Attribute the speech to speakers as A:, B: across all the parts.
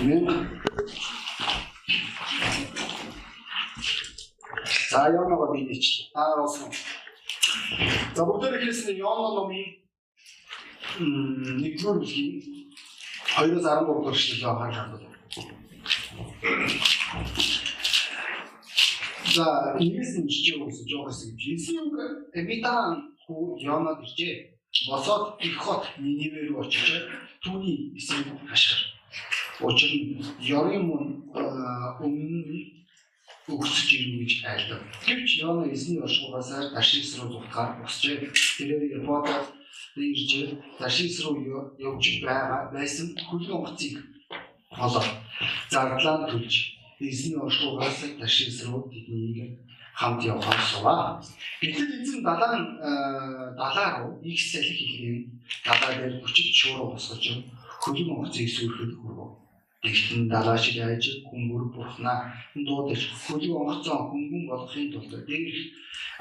A: Амен. За Йоногоо би нэч. Та болсон. За бүгдээр хэлсэн Йоно номын нэгдүгээр бүлгийн 2-13 дугаар эшлэл анхаарал хандуул. За нь жижиг үгс жоохос гэж. Есүг Эмитан хүү Йонод иржээ. Босоод их хот Нинивэ рүү очиж түүний эсрэг хашгир. Учир нь Ёрын мөн өмнө өгсөж ирнэ гэж айлдав. Гэвч Йона эзний оршуугаас Таршис руу зугтахаар босчээ. Тэрээр Японод ирж Таршис руу явж байгаа байсан хөлн онгоцыг олоо. Зардлаа төлж эзний оршуугаас Таршис руу тэднийг хамт явахаар суваа. Гэтэл эзэн далаа далаа руу их салхи хийх далаа дээр хүчит шуурга босгож хөлн онгоцыг сүрхэд хүрв. Тэгтэн далаа шиг айж хүмүүр бурхнаа дуудаж хөлөг онгоцоо хөнгөн болгохын тулд дээрх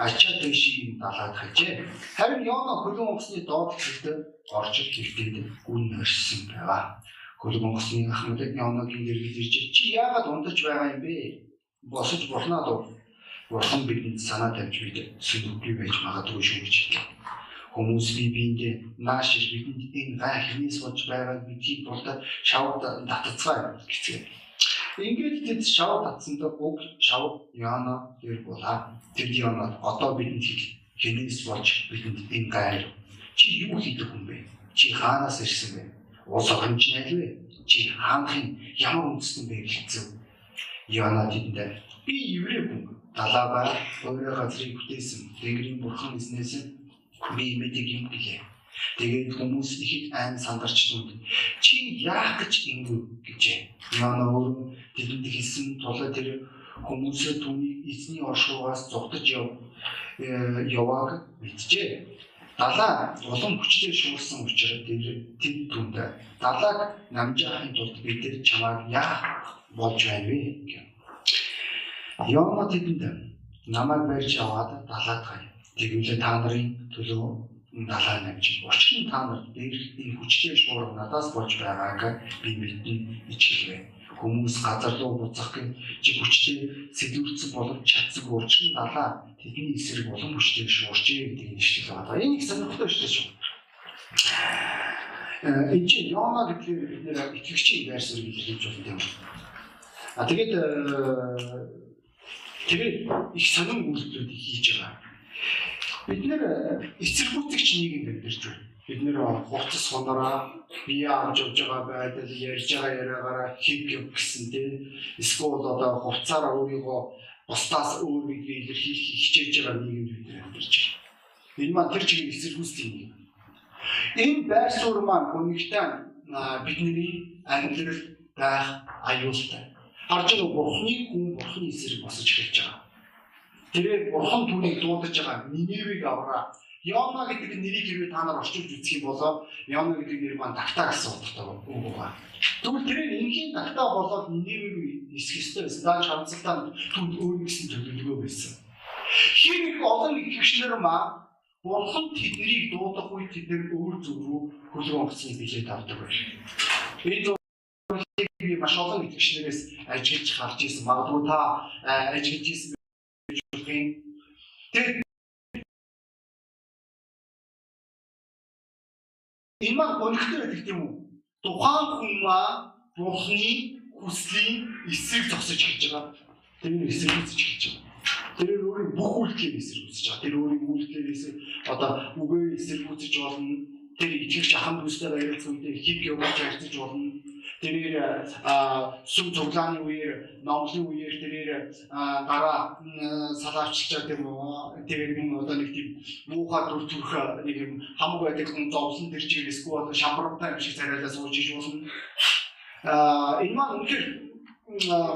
A: ачаа дэшийн далаад хажээ. Харин Йона хөлөг онгоцны доод хэсэгт орж хэлтэд гүн нэрсэн байва. Хөлөг онгоцны ахмад Йоногийн дэргэд ирж чи яагаад унтаж байгаа юм бэ? Босож бурхнаа дуу. Бурхан бидэнд санаа тавьж бид сүлггүй байж магадгүй шүү гэж хэллээ хүмүүс бие биендээ нааш бидэнд энэ гай хинээс болж байгааг мэдхийн тулд шавд татцгаа гэцгээ. Ингээд тэд шав татсандаа уг шав яана дээр булаа. Тэр яана одоо бидэнд хинээс болж бидэнд энэ гай чи юу хийдэг юм бэ? Чи хаанаас ирсэн бэ? Уус оромж найл вэ? Чи хаанхын ямар үндэстэн бэ гэлцэв. Яана тэдэнд би еврей хүн далаа ба өөрөө газрыг бүтээсэн Тэнгэрийн бурхан эзнээс би мэдэг юм гэлээ. Тэгээд хүмүүс ихэд айн сандарч дүнд чи яах гэж ингэв гэжээ. Яна өөр тэдэнд хэлсэн тулаа тэр хүмүүсээ түүний эзний оршуугаас зугтаж яв явааг мэджээ. Далаа улам хүчтэй шуурсан учраас тэр тэд түнд далааг намжаахын тулд бид тэр чамайг яах болж байна вэ гэв. Яна тэдэнд намайг барьж аваад далаад гай Тэгвэл та нарын төлөө далаа намж учир нь та нар дээрх энэ хүчтэй шуурга надаас болж байгааг би мэднэ ичгэлээ. Хүмүүс газар руу буцах гэн чи хүчтэй сэлүүрцэн болов чадсаг учир нь далаа тэдний эсрэг болон хүчтэй шуурчээ гэдэг нэшлэл байна. Энэ их сонирхолтой шүү дээ. Э энэ чинь Йона гэхлээр бид нэр итгэгчийн байр суурийг хэлж байна юм. А тэгээд э, тэгээд их сонин үйлдэлүүдийг хийж байгаа Бид нэр эцэрхүүцэгч нийгэм амьдарч байна. Бид нэр хувцас сунараа бие авч явж байгаа байдал ярьж байгаа яриагаараа хив хив гэсэн тийм эсвэл одоо хувцаараа өөрийгөө бусдаас өөр гэдгийг илэрхийлэх хичээж байгаа нийгэмд бид нэр амьдарч байна. Энэ маань тэр чигээр эцэрхүүцлийн нийгэм. Энэ байр суурь маань өнөгтэй бидний амьдрал байх аюултай. Харж байгаа бурхны хүн бурхны эсрэг босож эхэлж байгаа. Тэрээр бурхан түүнийг дуудаж байгаа Ниневиг авраа. Йона гэдэг нэрийг хэрвээ та нар орчуулж үзэх юм бол Йона гэдэг нэр маань тагтаа гэсэн утгатай байна. Тэгвэл тэрээр энгийн тагтаа болоод Ниневиг нисэх ёстой байсан. Дааж хамсалтаа түнд өөр гэсэн төлөвлөгөө байсан. Хин их олон итгэгчнэр маа бурхан тэднийг дуудах үед тэд нэр өөр зүг рүү хөлөө онгоцны билет авдаг байх. Энэ би маш олон итгэгчнэрээс ажиглаж харж ирсэн. Магадгүй та ажиглаж ирсэн болохын тэр энэ маань гонхтой байдаг тийм үү? Тухайн хүн маа Бурхны хүслийн эсрэг зогсож эхэлж байгаа. Тэр эсрэг үзэж эхэлж байгаа. Тэр өөрийн бүх үйлдэлээр эсрэг үзэж байгаа. Тэр өөрийн үйлдэлээс одоо үгээр эсрэг үзэж болно. Тэр итгэгч ахын бүстэй байрлах үедээ хийг явуулж ажиллаж болно тэрээр сүм цуглааны үеэр номлын үеэр тэрээр гараа салаавчилчаа тийм үү тэгээд юм одоо нэг тийм муухай дүр төрх нэг юм хамаг байдаг хүн зовлон тэр эсвэл одоо шамбартай юм шиг царайлаа сууж иж болно а энэ маань үнэхээр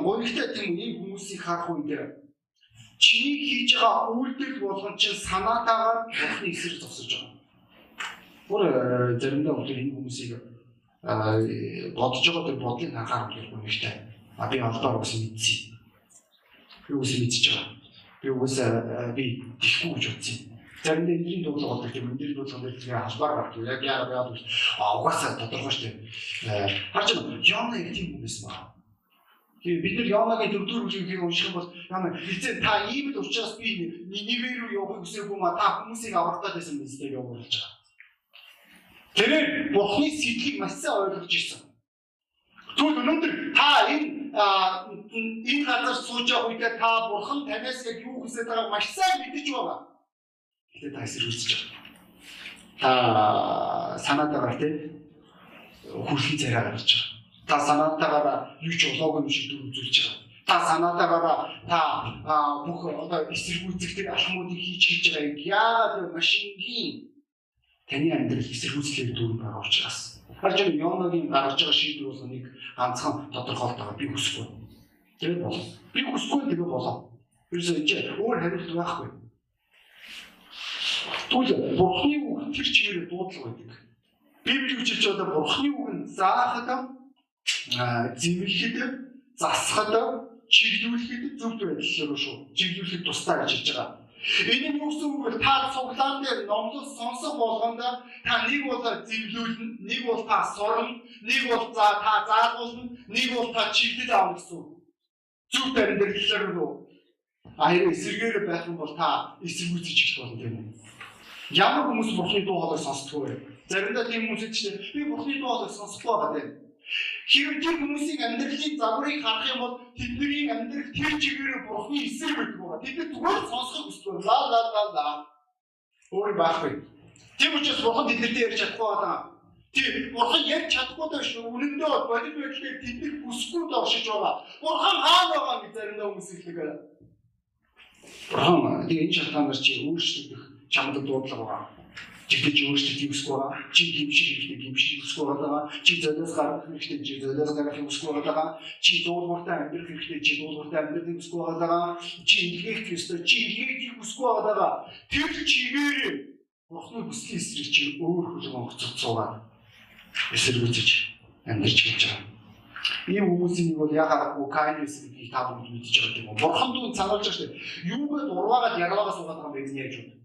A: гонхтой тийм ийм хүмүүсийг харах үед чиний хийж байгаа үйлдэл болгон чинь санаатаагаар бурхны эсрэг зогсож байгаа. Бүр заримдаа үнэхээр энэ хүмүүсийг бодож байгаа тэр бодлыг анхаарах хэрэгтэй нэртэй. А би алдаа бас мэдсэн. Би үс мэдчихэж байгаа. Би үс би тийхгүй гэж бодсон. заримдаа эндэрийн дуудлага болдог тийм эндэрийн дуудлагын дээр тэгээ халбаар гардаг. Яг яагаад яагаад гэж угаасаа тодорхой шүү дээ. Байна. Йона яг тийм юм байсан байна. Тэгээ бид нар Йонагийн дөрөвдүгээр бүлгийг унших юм бол Йона эцэг та ийм л учраас би Нинивэ рүү явахыг хүсээгүй ма та хүмүүсийг аврах гэсэн мэт явуулж байгаа. Тэр Бурхны сэтлийг маш сайн ойлгож ирсэн. Тэгвэл өнөөдөр та энэ энэ газар сууж байгаа үедээ та Бурхан танаас яг юу хүсэж байгааг маш сайн мэдэж байгаа. Гэтэ та эсэргүүцэж байгаа. Та санаатаагаар тийм хүслийн царай гаргаж байгаа. Та санаатаагаар юу ч болоог юм шиг үзүүлж байгаа. Та санаатаагаар та бүх одоо эсэргүүцэгтэй алхмуудыг хийж хийж байгаа. Яагаад машингийн таны амьдрал эсэргүүцлээр дүр байгаа учраас. Харж байгаа Йоногийн гаргаж байгаа шийдвэр бол нэг ганцхан тодорхойлт байгаа. Би хүсэхгүй. Тэгээд болоо. Би хүсэхгүй тэгээд болоо. Юусе энэ өөр хариулт байхгүй. Тэгвэл Бурхны үг тэр чигээр дуудлага байдаг. Библи үжилж одоо Бурхны үг нь заахад зэмлэхэд засахад чиглүүлэхэд зөвхт байдлаар шүү. Чиглүүлэхэд тусдаа гэж хэлж байгаа. Энэ нь юу гэсэн үг вэ? Та цуглаан дээр номлол сонсох болгонд та нэг бол зэмлүүлнэ, нэг бол та сурна, нэг бол за та заалгуулна, нэг бол та чиглэл аавна гэсэн. Зөвхт амьдралаар руу аяа эсэргээр байх юм бол та эсэргүүцэж их болно тийм үү? Ямар хүмүүс бурхны дуу хоолойг сонсдгоо вэ? Заримдаа тийм хүмүүс ч би бурхны дуу хоолойг сонсохгүй байгаа тийм. Хэрвээ тэр хүмүүсийн амьдралын загварыг харах юм бол тэдний амьдрал тэр чигээр бурхны эсрэг байдаг байгаа. Тэд зүгээр сонсох хүсдэг. Ла ла ла ла. Өөр байхгүй. Тийм учраас бурхан тэднэртэй ярьж чадахгүй байгаа. Тийм бурхан ярьж чадахгүй шүү. Үнэндээ бодит байдлаар тэднийг бүсгүй доршиж байгаа. Бурхан хаана байгаа гэж заримдаа хүмүүс хэлдэг. Бурхан энэ шалтгаанаар чи өөрчлөгдөх чамд дуудлага байгаа. Жигдэж өөрчлөлт хийсгүй байгаа. Чи гимшиг хэрэгтэй гимшиг хийсгүй байгаа. Чи золиос гарах хэрэгтэй чи золиос гарах хийсгүй байгаа. Чи дуулууртай амьдрах хэрэгтэй чи дуулууртай амьдрах хийсгүй байгаа. Чи илгээх ёстой чи илгээх хийсгүй байгаа. Тэр чигээр Бурхны хүслийн эсрэг чи өөр хөлгөн хоцрох цугаад эсэргүүцэж амьдарч гэж байгаа. Ийм хүмүүсийн нэг бол ягаад Каин эсрэг та бүгд мэдж байгаа юм. Бурхан дүүн царуулж байгаа шүү дээ. Юугээд урваагаад яраагаа суугаад байгаа юм бэ гэж яаж юм.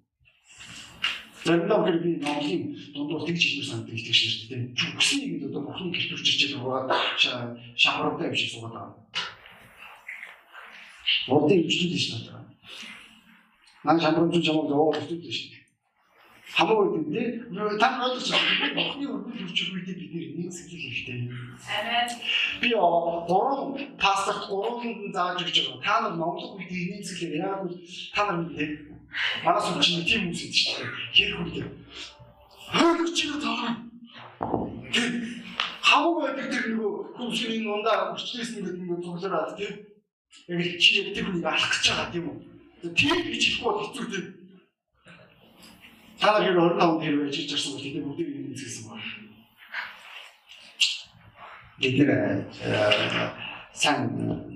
A: Заримдаа тэр би номлын дундуур тэгж хэлмээр их тэгш нэртэй тийм. Үсний гэдэг одоо бурхны гэрт үрчиж байгаа шамбартай юм шиг суугаад байгаа. Урдын өвчлөл шүү дээ. Наа шамбарч чамд өөр өвчлөл шүү дээ. Хамаагүй тийм та ойлгож байгаа. Бурхны өргөл үрчих үедээ бид нэг сэтгэл хэрэгтэй. Амен. Би гурван пасторт гурван зааж өгч байгаа. Та нар номлох үедээ нэг сэтгэл яг та нар мэдээ Манаас юм чинь тийм идэв шүү дээ. Хэрэг үлдээ. Хөөг чи таа. Хамаг байдаг тэр нөгөө хүмүүсийн ундаа хүчлээс нэг ингэ цуглараад тийм. Яг чи яг тэр хүнийг алах гэж байгаа тийм үү? Тийм гэж хэлэхгүй бол хэцүү тийм. Та нар хэрэг 25 тэр байж ирсэн бол тэд бүгдийг юм үзсэн байна. Бид нэр сайн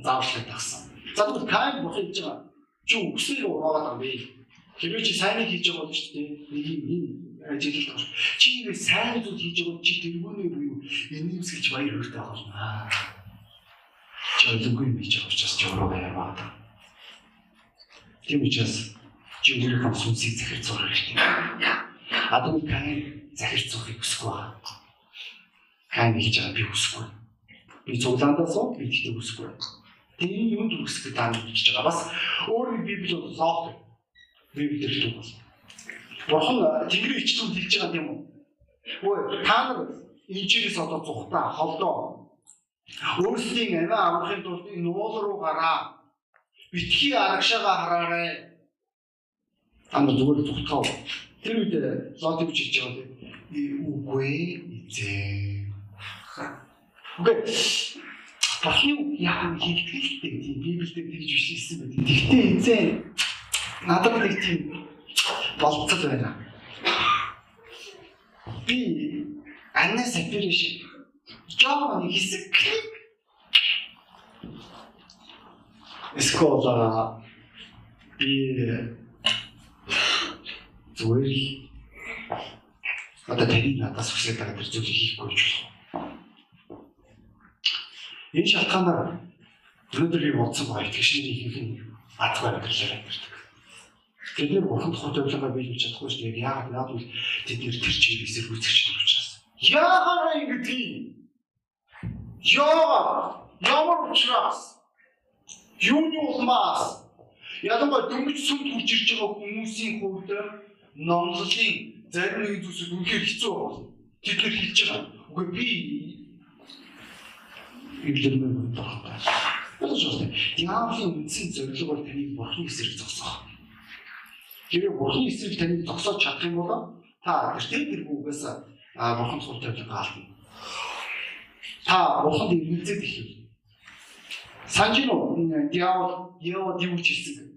A: заавчлаг тагсан. За тэгвэл кайм бохиж байгаа. Чи үгсээр ураагаад байгаа юм. Хэрвээ чи сайныг хийж байгаа бол шүү дээ. Нэг юм энэ ажиглал тоош. Чи ингэ сайн зүйл хийж байгаа чи тэргүүний буюу энээмсгэж баяр хөөртэй болно. Чи ойлгогүй юм хийж байгаа учраас ч өөрөө баяр байна. Тийм учраас чи өөрийнхөө сүнсийг захир зурх хэрэгтэй. Адуу кайн захир зурхыг хүсэхгүй байна. Кайн хийж байгаа би хүсэхгүй. Би цуглаандаа суу би тэгтээ хүсэхгүй. Тэгээ юунд гэдэг таамаг хийж байгаа. Бас өөр библи бол логик би мэдэрдэг бол. Бурхан Тэнгэрийн ичтүүнд хэлж байгаа юм уу? Өө та нар инжирээс одоо зүхтаа холдоо. Өөрсдийн аваа авахын тулд энэ уул руу гараа. Битгий арагшаага хараарай. Нар зүгээр зүхтаа. Тэр үед лот гэж хэлж байгаа тийм. Үгүй эзээ. Үгүй яг хэлдэг л дээ. Тийм Библиэд тэгж биш хэлсэн байдаг. Тэгтээ эзээ надад нэг тийм болцол байна. Би анна сапир шиг жоохон хэсэг эскола би зүгээр одоо таны надаас хүсэж байгаа зүйлийг хийхгүй ч болох. Энэ шалтгаанаар өнөөдөр би бодсон байгаа итгэжний хийх нь атгаар гэрлээ байдаг. Бид нэр бурхан тухай төвлөгөө биелүүлж чадахгүй шүү дээ. Яагаад бол тэд нэр тэр чигээр эсэргүүцэгч нар учраас. Яагаад ингэдэг юм? Яагаад? Ямар учраас? Юуны улмаас? Ялангуяа дөнгөж сүмд хурж ирж байгаа хүмүүсийн хувьд номлолын зарим нэгэн зүйлсүүд үнэхээр хэцүү байна. Тэд нэр хэлж байгаа. Үгүй би эвлэрмээр байна. Болж байна. Диаволын үндсэн зорилго бол таныг бурхны эсрэг зогсоох. Хэрэг бурхны эсрэг таныг зогсоож чадах юм бол та тэртээ тэр үгээс бурхан цуг тавьж гаална. Та бурханд иргэлзээд их юм. Санжин уу диавол яа юу ч хэлсэн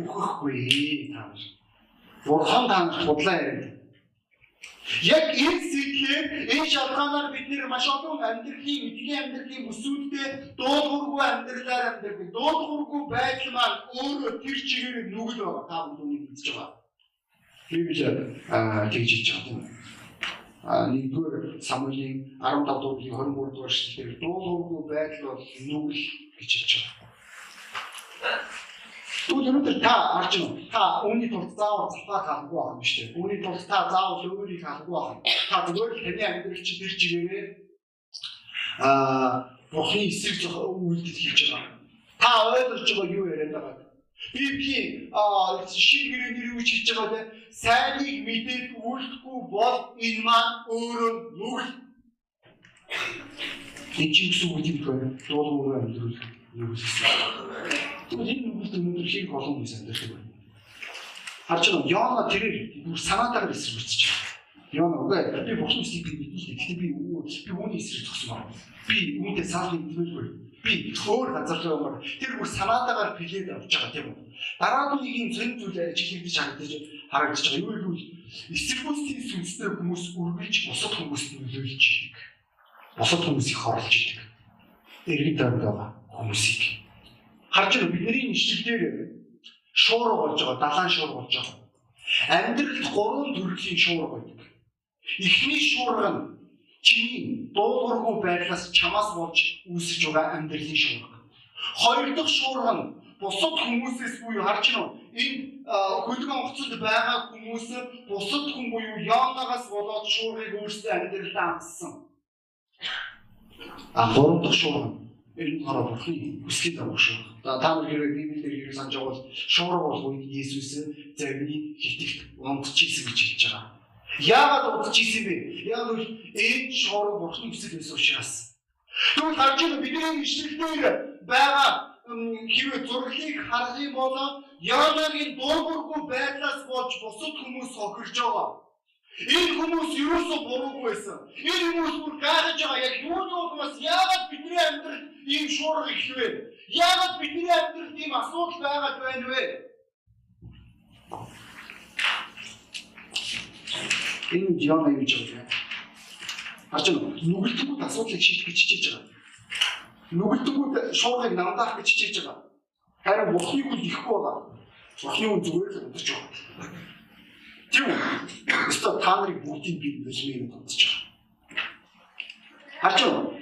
A: үхэхгүй та нар. Бурхан танаас худлаа яриад. Яг энэ сэтгэлээр энэ шалтгаанаар бид нэр маш олон амьдралын эдгээр амьдралын бүсүүдтэй дуулуургүй амьдралаар амьдардаг. Дуулуургүй байдал маань өөрөө тэр чигээр нүгэл байгаа. Та бүхэн үзэж байгаа. Библи аа тэгж хэлж байгаа юм. А нэгдүгээр Самуилийн 15 дугаар 23 дугаар эшлэлээр дуулуургүй байдал бол нүгэл гэж хэлж байгаа. Тэгвэл өнөөдөр та харж байна. Та үүний тулд заавал цалгаа хаалгүй байх юм шүү дээ. Үүний тулд та заавал өөрийг хаалгүй байх. Та зүгээр л таны амьдрал чинь тэр чигээрээ аа Бурхны эсрэг үйлдэл хийж байгаа. Та ойлгож байгаа юу яриад байгаа Би би аа шин гэрээ нэр үуч хийж байгаа те сайныг мэдээд үйлдэхгүй бол энэ маань өөрөө нүгэл. Энд чинь юм байна. Дуулуураа амьдрал нүгэл. Тэгвэл энэ нүгэлт өнөөдөр хэрэг олон хүмүүс амьдрах юм. Харж байгаа Йоона тэрээр бүр санаатаагаар эсэргүүцэж байгаа. Йоона үгүй би бурхан үсгийг мэднэ. Гэхдээ би би үүний эсрэг зогсмоор. Би үүнтэй саалын мэдмэлгүй. Би өөр газар руу явмаар тэр бүр санаатаагаар плед авч байгаа тийм үү. Дараа нь нэг юм зэн зүйл ажиглагдаж харагдаж харагдаж байгаа. Юу гэвэл эсэргүүцлийн сүнстэй хүмүүс үргэлж бусад хүмүүст нөлөөлж идэг. Бусад хүмүүсийг хорлож идэг. Иргэн тойронд байгаа хүмүүсийг харж байгаа бидний нэшлэлээр шуурга болж байгаа, далайн шуурга болж байгаа. Амьдралд гурван төрлийн шуурга байдаг. Эхний шуурга нь чиний дуулуургүй байдлаас чамаас болж үүсэж байгаа амьдралын шуурга. Хоёр дахь шуурга нь бусад хүмүүсээс буюу харж байна энэ хөлгөн онгоцод байгаа хүмүүс бусад хүн буюу яонагаас болоод шуургыг өөрсдөө амьдралдаа амссан. А гурав дахь шуурга нь энэ хараа бурхны хүслийн дагуу шүү. За та нар хэрэг Библиэр хэрэг санаж байгаа бол шуурга болох үед Есүс зарим хитгэх унтчихсэн гэж хэлж байгаа. Яагаад унтчихсэн бэ? Яг л энэ шуурга бурхны хүсэл байсан учраас. Тэгвэл харж байгаа бидний ишлэлээр байгаа хэрвээ зураглыг харах юм бол Яанагийн дуургүй байдлаас болж бусад хүмүүс хохирж байгаа. Энэ хүмүүс юусоо буруугүй байсан. Энэ хүмүүс бүр гайхаж байгаа. Яг юуны улмаас яагаад бидний амьдрал ийм шуурга ихвэ? Яагаад бидний амьдралд ийм асуудал байгаад байна вэ? Энэ Жон аюулж байгаа. Ачаа нүгэлтгүүд асуудлыг шийдэх гэж хичээж байгаа. Нүгэлтгүүд шуургыг намдаах гэж хичээж байгаа. Харин бурхны хүн ихгүй байгаа. Бурхны хүн зүгээр л өдөрч байгаа. Үү? Өстө та нарыг бүгдийг би бэлмээр бодож байгаа. Харж байна.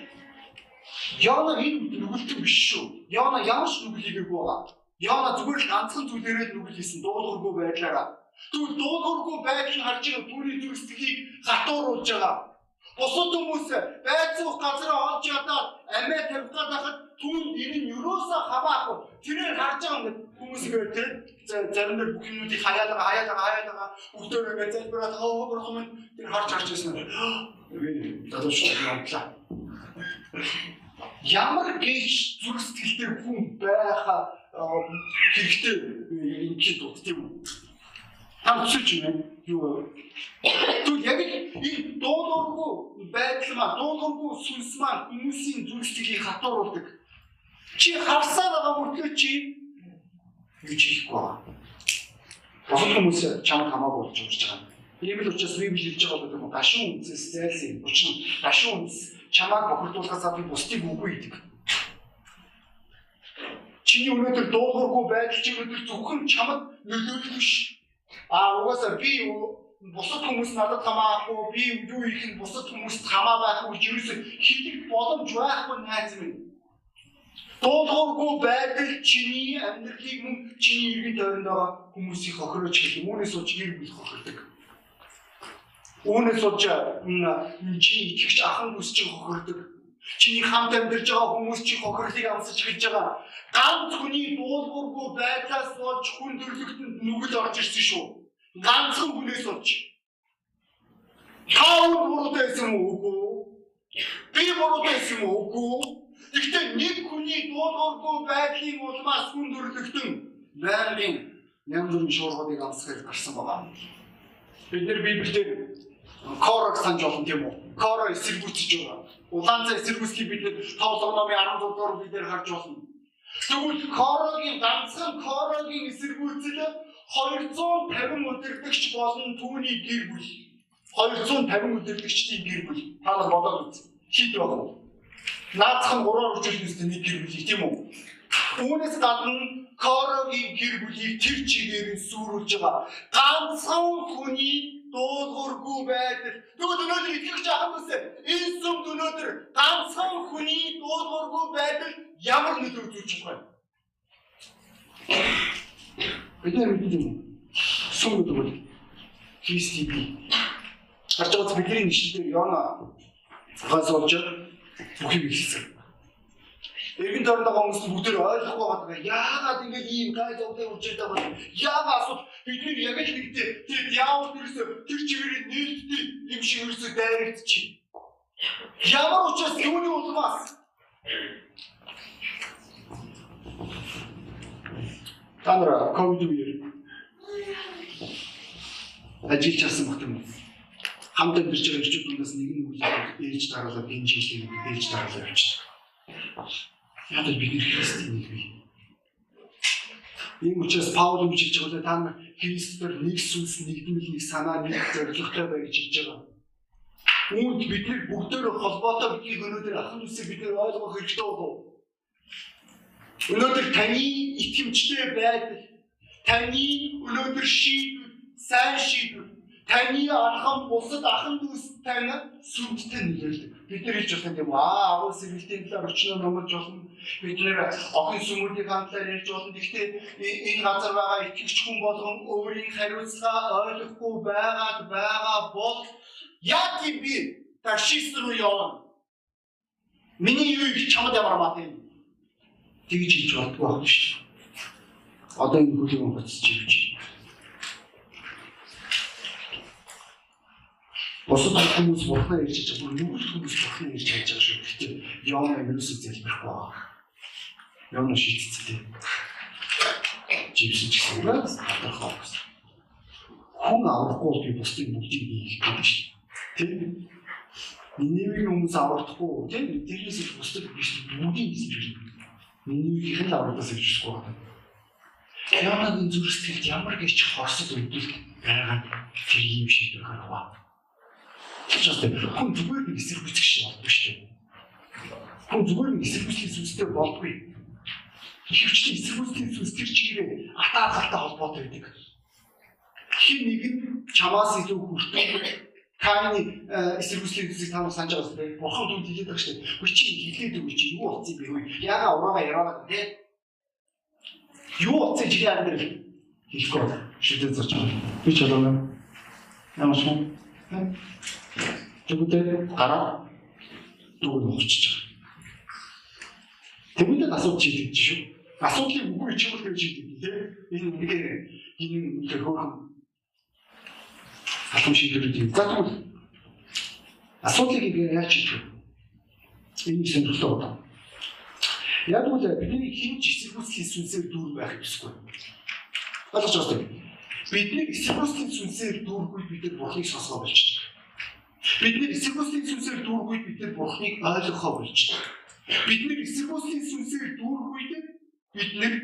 A: Яна энэ нүгэлтэн биш шүү. Яна ямар ч нүглийгээгүй байгаа. Яна зүгээр л ганцхан зүйлээрээ нүгэл хийсэн дуулуургүй байдлаараа. Тэгвэл дуулуургүй байдал харж байгаа бүрийн зүрхсэлийг хатууруулж байгаа. Бусад хүмүүс байцуах газараа олж ядаад амиа тавих гадахад түүнд энэ нь юусаа хамаахгүй. Тэрээр харж байгаа хүмүүс игээр тэр зарим нэг бүх юмнуудыг байгаа, хаяад байгаа. Бүгдөө ингээд залбираад хаа бурхан минь тэр харж харж байсан. Би дадуу шууд явдлаа. Ямар гээж зүрх сэтгэлтэй хүн байха хэрэгтэй юм чи дут тийм Хамцууч юм юу? Тэгвэл яг энэ дуулуургүй байдал маа, дуулуургүй сүнс маа хүмүүсийн сэтгэлийг хатууруулдаг. Чи харсаар байгаа мөртлөө чи гэж хийхгүй байна. Босод хүмүүс чамд хамаагүй болж урж байгаа. Ийм л учраас Библи хэлж байгаа бол гашуун үнсээс зайлсан. Учир нь гашуун үнс чамааг бохирдуулахаас би бусдыг үгүй гэдэг. Чиний өнөөдөр дуулуургүй байдал чи өнөөдөр зөвхөн чамд нөлөөлөх биш. А угаасаа би бусад хүмүүс надад хамаахгүй, би юу их нь бусад хүмүүст хамаа байхгүй юу хийх боломж байхгүй найз минь. Дуулуургүй байдал чиний амьдралыг мөн чиний иргэн тойронд байгаа хүмүүсийг хохирооч гэх юм. Үүнээс болж гэр бүл хохирдог. Үүнээс болж чиний итгэгч ахын чинь хохирдог. Чиний хамт амьдарч байгаа хүмүүс чи хохирлыг амсаж эхэлж байгаа. Ганц хүний дуулуургүй байдлаас болж хүн төрлөختөнд нүгэл орж ирсэн шүү. Ганцхан хүнээс болж. Таун муруудайсан үгүй. Би муруудайсан үгүй. Гэхдээ нэг хүний дуулуургүй байдлын улмаас хүн төрлөختөн байгалийн янз бүрийн шуургуудыг амсгаж гарсан байгаа. Бид нэр библиэд корог санаж олон тийм үү? Коро эсэргүүцэж байгаа. Улаан цай эсэргүүцлийг бид нэр тоолго номын 16 дугаар бигээр харж болно. Тэгвэл Корогийн ганцхан Корогийн эсэргүүцэл 250 өдөртөгч болон түүний гэр бүл 250 өдөртөгчдийн гэр бүл та нар бодоод үз. Хит байгаа наацхан гураар үржүүлнэстэй нэг гэр бүлийг тийм үү? Үүнээс гадна Корогийн гэр бүлийг тэр чигээр нь сүрүүлж байгаа. Ганцхан хүний дуулуургүй байдал. Тэгвэл өнөөдөр итгэж ахын үсэ энэ сүмд өнөөдөр ганцхан хүний дуулуургүй байдал ямар нөлөө үзүүлж байгаа вэ? Бид нар мэддэг юм. Сүм гэдэг бол Христийн бие. Харж байгаа бидний нэшлэлээр Йона газ болж бүхийг ихсэн. Эргэн тойронд байгаа хүмүүс бүгд ойлгохгүй байгаа. Яагаад ингэж ийм гай зовлон үрж байгаа бол яагаад асууд бидний яг л нэгтэй тэр диавол нэрсээ тэр чигээр нээлттэй юм шиг ерөөсөө дайрагдчих. Ямар учраас юуны улмаас Та нар ковид үеэр ажиллаж чадсан багт юм хамт амьдарч байгаа эрчүүднээс нэг нь ээж дараалал энэ жилийн ээж дараалал явчихсан. Л бид христийн нэг бий. Ийм учраас Паул юм хэлж байгаа та нар Христээр нэг сүнс нэгдмэл нэг санаа нэг зоригтой бай гэж хэлж байгаа. Үүнд бид нар бүгдөө холбоотой гэдгийг өнөөдөр ахын үсэг бид нар ойлгох хэрэгтэй болов. Өнөөдөр таны итгэмжтэй байдал, таны өнөөдөр шийдвэр, сайн шийдвэр таны архан бусад ахын дүүс тань сүмдтэй нөлөөлдөг. Бид нар хэлж болох юм аа агуу сэргэлтийн талаар өчнөө номж болно. Бид нэр охин сүмүүдийн хамтлаар ярьж болно. Гэхдээ энэ газар байгаа итгэгч хүн болгон өөрийн хариуцлага ойлгохгүй байгаад байгаа бол яг би ташис руу явна. Миний юу их чамд ямар мат юм. Тэгж хийж бодгүй байна шүү. Одоо энэ хөлөг гоцч ивч. Бусад хүмүүс бурхнаа ирж чаж бүр нүгэл хүмүүс бурхнаа ирж чаж байгаа шүү. Гэхдээ Йона ерөөсөө залбирахгүй байгаа. Йона шийдчихсэн. Живсэн ч гэсэн хатархаа гэсэн. Хүн аврахгүй би бусдыг бүгдийг хийх шүү. Тийм. Ниневийн хүмүүс аврахгүй тийм тэрнээс их бусдыг биш бүгдийг юм. Ниневийн л аврагдаас ирчихгүй байна. Яагаад энэ зүрх сэтгэлд ямар гэж хорсол үүдэл байгаа тэр юм шиг байгаа вэ? Учиртай хүн зүгээр нэг эсрэг хүсэх шиг болдгоо шүү дээ. Хүн зүгээр нэг эсрэг хүслийн сүнстэй болдгүй. Хөвчний эсрэг хүслийн сүнс тэр чигээрээ атаа галтаа холбоотой байдаг. Хин нэг нь чамаас илүү хүртэн Каины эсрэг хүслийн зүйлийг та нар санаж байгаа дээ. Бурхан түнд хэлээд байгаа шүү дээ. Хөө чи хэлээд өгч чи юу болсон бэ хөө? Яга ураагаа яраад тий. Юу болсон чи яа дээр хэлэхгүй шийдэж зарч. Би ч болоо. Ямар ч юм. Тэгвэл гараад дүүг нухчих. Тэгвэл асуудал шийдэгдэж шүү. Асуудлыг үгүй чимэл гэж шийдэгдэн тийм. Энэ үнээр энэ үнээр хөөрхөн асуу шийдвэрүүд юм. За тэгвэл асуудлыг яаж шийдэх вэ? Энэ сонирхолтой байна. Яг үл бидний хинч эсэргүүцлийн сүнсээр дүүр байх ёсгүй. Ойлгож байна уу? Бидний эсэргүүцлийн сүнсээр дүүргүй бид нар бурхыг сонсгоо болчихдог. Бидний эсрэг үслийн сүнсээр дүүргүйд бид нар Бурхныг ойлгохоо болж байна. Бидний эсрэг үслийн сүнсээр дүүргүйд бид нар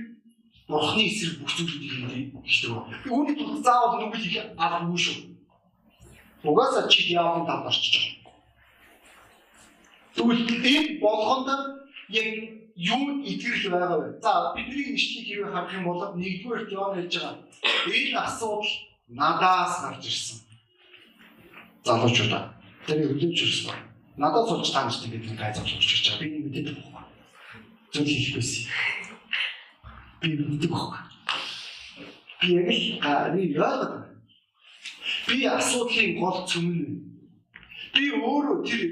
A: Бурхны эсрэг бүх зүйлийг хийдэг байна. Үүний тулд заавал нүгэл их алгүй шүү. Угаасаа чи танд орчиж байгаа. Тэгвэл энэ болгонд яг юу итгэрх байгаа вэ? За бидний ишлийг хэрэг харах юм бол нэгдүгээр Иоанн хэлж байгаа. Энэ асуудал надаас гарч ирсэн залуучуудаа тэрийг хүлээж авсан. Надад суулж таамж тэгээд гай залууч гэж байгаа. Би мэдээд байгаа. зүйл хийх байсан. Би мэддэг баг. Би яг л би яагаад байна? Би асуудлын гол цөмөн. Би өөрөө тэр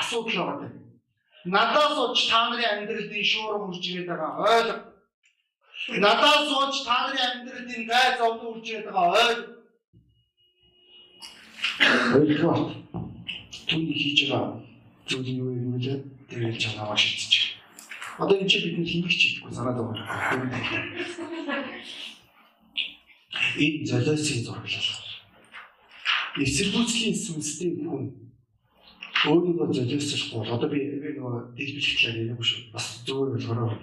A: асуудал байгаа. Надаас ууч та нарын амьдралын шуурга хурж ирээд байгаа ойлго. Надаас ууч та нарын амьдралын гай зовлон хурж ирээд байгаа ойлго. Ойлгоо. Түүний хийж байгаа зүйл юу юм бэ? Тэгээд чангаа шийдчих. Одоо энэ чинь бидний хийх чийдгүй санаад байгаа. Энэ золиосын зураглал. Эсэргүүцлийн сүнстэй хүн өөрийгөө золиослохгүй бол одоо би нөгөө талаар яриаггүй шүү. Бас зөвөр болгороо.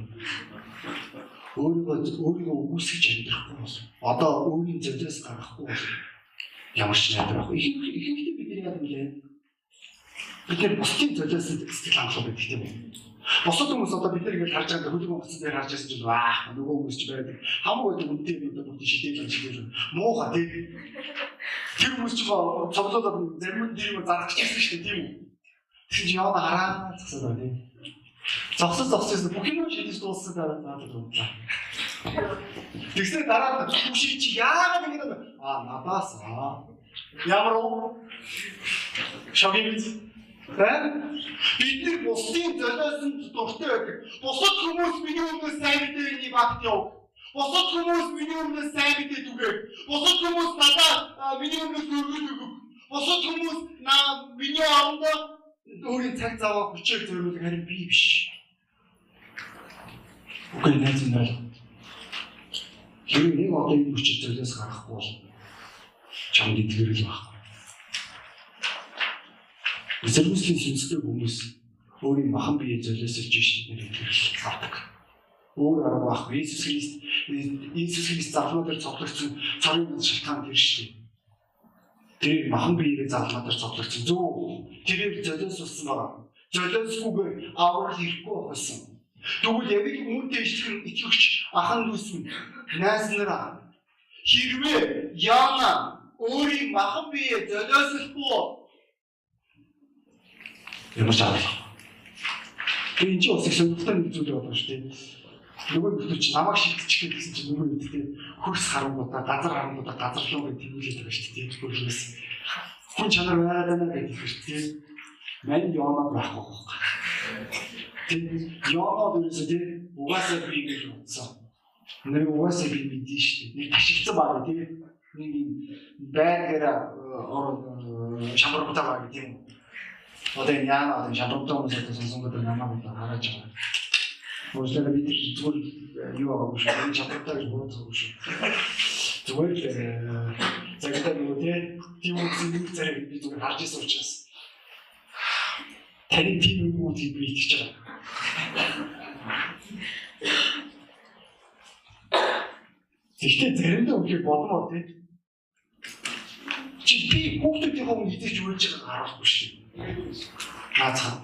A: Өөрийгөө өөрийгөө үгүйсгэж амьдрахгүй бол одоо өөрийн золиос гаргахгүй бол ямар ч. Ихэнх ихэнхдээ бид яг юм лээ. Бид нар бусдын золиос сэтгэл хангалуун байдаг тийм үү? Босод хүмүүс одоо бид ингэж харж байгаа хөлгөө утас дээр харж байсан чинь ваа нөгөө хүмүүс ч байдаг. Хамаагүй үнтэй бид одоо бүгд шидээл шидээл муухай тийм. Тэр хүмүүс ч цоглоод зарим нь тийм зарах гэсэн шүү дээ тийм үү? Тэгсэн чинь яваа хараа зогсоод байна тийм. Зогсож зогсож бүх юм шидэж дууссан дараа надад унтлаа. Тэгснээр дараа нь бүх ший чи яагаад ингэж аа надаас аа ямар уу? Шогийн биз Бид нар бусдын золиосон дуртай байдаг. Бусад хүмүүс миний өмнөөс сайн мэдээний багт яв. Бусад хүмүүс миний өмнөөс сайн мэдээд үгээ. Бусад хүмүүс надад миний өмнөөс өргөж өгөв. Бусад хүмүүс наа миний орондоо өөрийн цаг цаваа хүчээр зориулах харин би биш. Үгүй найз минь. Хэрэг нэг одоо энэ хүчээр золиос гарахгүй бол чамд итгэрэл байхгүй. Эсэргүүцлийн шинжтэй хүмүүс өөрийн махан биеэ золиослж шийдэж нэрийг авдаг. Өөр арга байхгүй. Иесус Христ Иесус Христ залмаа дээр цоглогдсон царийн шалтгаан тэр шүү дээ. Тэр махан биеэрээ залмаа дээр цоглогдсон зөө тэрээр золиослсон байгаа. Золиосгүйгээр аврал ирэхгүй байсан. Тэгвэл яг үүнтэй ишлэх итгэвч ахан дүүс минь найз нараа хэрвээ яана өөрийн махан биеэ золиослохгүй ямар ч арга. Тэгээ энэ чинь бас их сонирхолтой нэг зүйл байна шүү дээ. Нөгөө чи намайг шилтчих гэсэн чинь нөгөө үед тэгээ хөрс харангуудаа газар харангуудаа газар руу гэж тэмүүлээд байгаа шүү дээ. Хөрс хүн чанар байна гэдэг дээ. Мань яонод байхгүй байхгүй. Тэгээ яонод юусе дээ угаасаа би гэж утсан. Нэг угаасаа би мэдэн шүү дээ. Нэг ашигцсан байгаа тийм нэг байгаар орон шамар бутаа байгаа гэдэг юм одоо энэ яана одоо шалгуутай хүмүүсээс сонсонгод намайг одоо хараач байгаа. Өөрөөр бид зүгээр юу авах шүү дээ шалгуутай гэж бодож шүү. Зүгээр л цагтаа юу тийм тийм зэрэг би зүгээр харж ирсэн учраас таны тийм юм уу тийм би итгэж байгаа. Гэхдээ заримдаа үгүй бодмоо тийм. Чи би хүүхдүүдийн өмнө итгэж үйлж байгааг харуулахгүй шүү. Наацхан.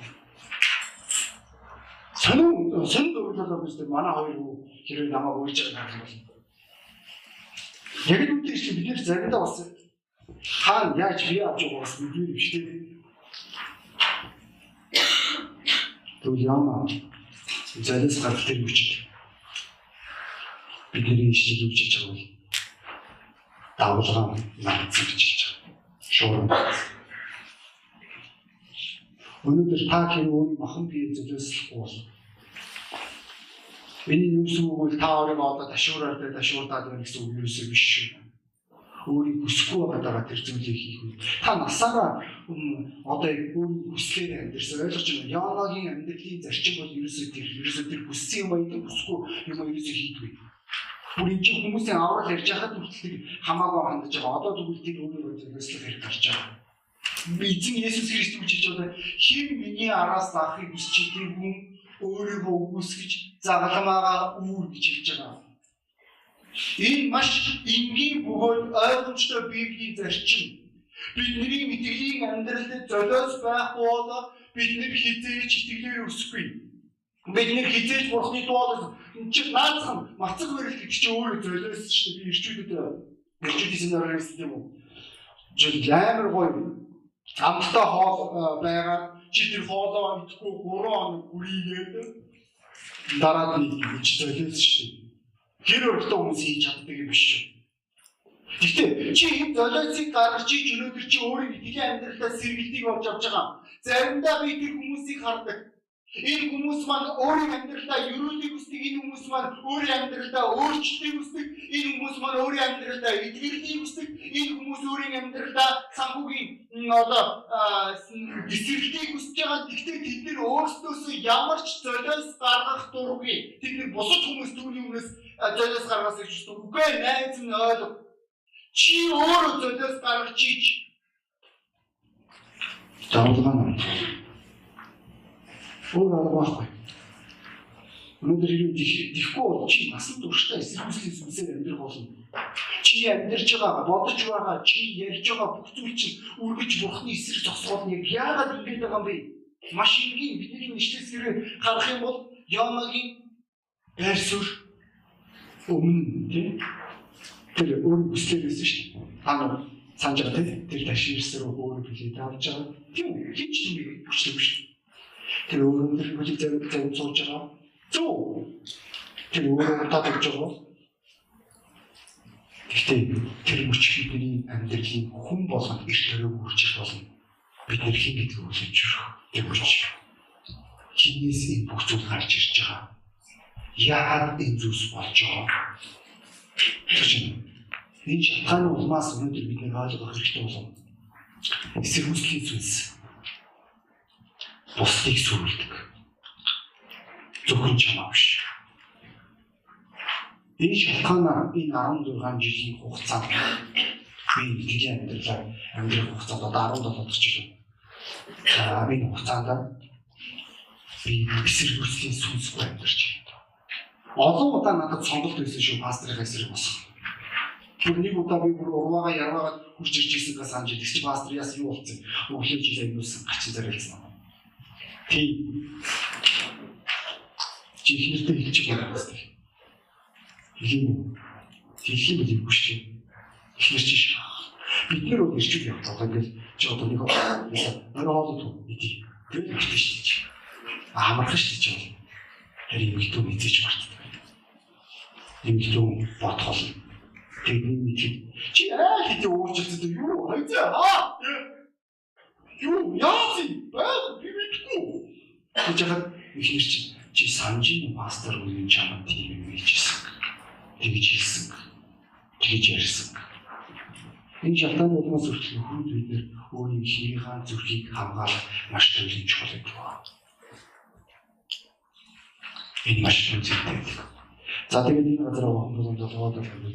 A: Сонин сонин дурлал биш манай хоёр хэрэг намайг уйлж байгаа юм бол. Яг л үүтэй чинь бид нэр заримдаа бас хаана яаж бие авч байгаа бас мэдгүй биш тийм. Тэгвэл яамаа залис гарах тэр үчиг бидний ишиж үчиж байгаа бол давлгаа наац гэж хэлж байгаа. Шууран. Өнөөдөр та хэрэг өөрийн махан бие зөлөөслөхгүй бол Миний юу гэсэн үг вэ? Та өөрийгөө одоо ташуураар дээр ташуурдаад байна гэсэн үг юусоо биш шүү. Өөрийг хүсэхгүй байгаа тэр зүйлийг хийх үү. Та насаараа одоо өөрийн хүслээр амьдэрсэн ойлгож байна. Яанагийн амьдралын зарчим бол ерөөсөө тэр ерөөсөө тэр хүссэн юм байдаг хүсэхгүй юм ерөөсөө хийдгүй. Бүр энэ чинь хүмүүсийн аврал ярьж байхад хүртэл хамаагүй хандаж байгаа. Одоо тэгвэл тэр өөрийгөө зөвлөслөх хэрэг гарч байгаа эзэн Есүс Христ үжиж байгаа хин миний араас заахыг хүсч идэг хүн өөрийгөө үгүйсгэж загалмаагаа үүр гэж хэлж байгаа. Энэ маш энгийн бөгөөд ойлгомжтой библийн зарчим. Бидний итгэлийн амьдралд золиос байхгүй бол бид нэр хизээж итгэлээр өсөхгүй. Бид нэр хизээж бурхны дуудал чи наацхан мацаг барил гэж чи өөрөө золиос шүү дээ. Би ирчүүдэд ирчүүдийн нөрөөс юм уу? Жил амар гоё амттай хоол байгаа чи тэр хоолоо идэхгүй 3 хоног хүрийгээд дараад нэг гэж золиос шүү. Гэр өртөө хүмүүс хийж чаддаг юм биш. Гэхдээ чи энэ золиосыг гаргаж иж өнөөдөр чи өөрийн итгэлийн амьдралаа сэргэлтийг олж авч байгаа. Заримдаа би тэр хүмүүсийг хардаг. Энэ хүмүүс маань өөрийн амьдралдаа ерөөлийг хүсдэг, энэ хүмүүс маань өөрийн амьдралдаа өөрчлөлтийг хүсдэг, энэ хүмүүс маань өөрийн амьдралдаа эдгэрлийг хүсдэг, энэ хүмүүс өөрийн амьдралдаа санхүүгийн одоо эсрэлтийг хүсэж байгаа. Гэхдээ тэд нар өөрсдөөсөө ямар ч золиос гаргах дургүй. Тэд нар бусад хүмүүс түүний өмнөөс золиос гаргахаас гэж ээ, найз минь ойлго. Чи өөрөө золиос гаргаж ич. Заавалгаа өөр арга байхгүй. Өнөөдөр юу дихгүй бол чи насан туршдаа эсрэг хүслийн сүнсээр амьдрах болно. Чи амьдарч байгаа, бодож байгаа, чи ярьж байгаа бүх зүйл чинь үргэж бурхны эсрэг зогсоол нь яагаад ингэж байгаа юм бэ? Маш энгийн бидний нэшлээс гэрээ гарах юм бол Йонагийн байр суурь өмнө тийм тэр өөр хүслээрээс шүү дээ. Нар санаж байгаа тийм тэр таширсэр өөр билээ давж байгаа. Тийм хинч тийм дээ. Тэр өөрөөр хөлийг зөв зөв сууж байгаа. Зөв. Тэр өөрөөр өгч байгаа. Гэхдээ тэр мөч бидний амьдралын хүн их төрөг үрж болно. Бид нэр хин гэдгийг үлээж өрөх. Тэр мөч. Чинээс энэ бүх зүйл гарч ирж байгаа. Яагаад энэ зүйлс болж байгаа? чинь энэ шалтгааны улмаас өнөөдөр бид нэг ойлгох хэрэгтэй болов. Эсрэг үслийн зүйлс бусдыг сүрүүлдэг. Зөвхөн чамаа биш. Энэ шалтгаанаар энэ 16 жилийн хугацаанд би итгэлийн амьдралаар амьдрах хугацаанд одоо 17 жил. За энэ хугацаанд би эсрэг үсгийн сүнсгүй амьдарч байна. Олон удаа надад сонголт байсан шүү пастрын эсрэг босох. Тэр нэг удаа би бүр урваага ярваагаад хурж ирж ирсэнгээ санаж идэгч пастор яас юу болсон. Өглөө жил аюулсан гачин зарайлсан. Тийм. Чи ихнэртэй хэлчих байна гэсэн. Хэлэв. Хэлэх юм биш биш. Ихнэр чи бид нар бол ирчүүл явах одоо ингээл чи одоо нэг орой хоолой идэх. Тэр ихтэй шүү дээ. Амархан шүү дээ. Тэр эмэгтэй мэдээж мартдаг. Эмэгтэй бодхол. Тэгний мэдээ. Чи аа гэдэг өөрчлөлтөд юу хайцаа аа юу юм? Би мэдгүй. Гэж яхад ихнэр чи чи санжийн мастер үеийн чамд тийм юм хийжсэн. Тэгж хэлсэн. Тэгж ярьсан. Энэ шалтгааны улмаас үргэлж хүүд бид нэр өөрийн хийхаа зүрхийг хамгаалах маш төрлийн чухал юм байна. Энэ маш үнэтэй. За тэгээд энэ газар боломжтой болоод байна үү?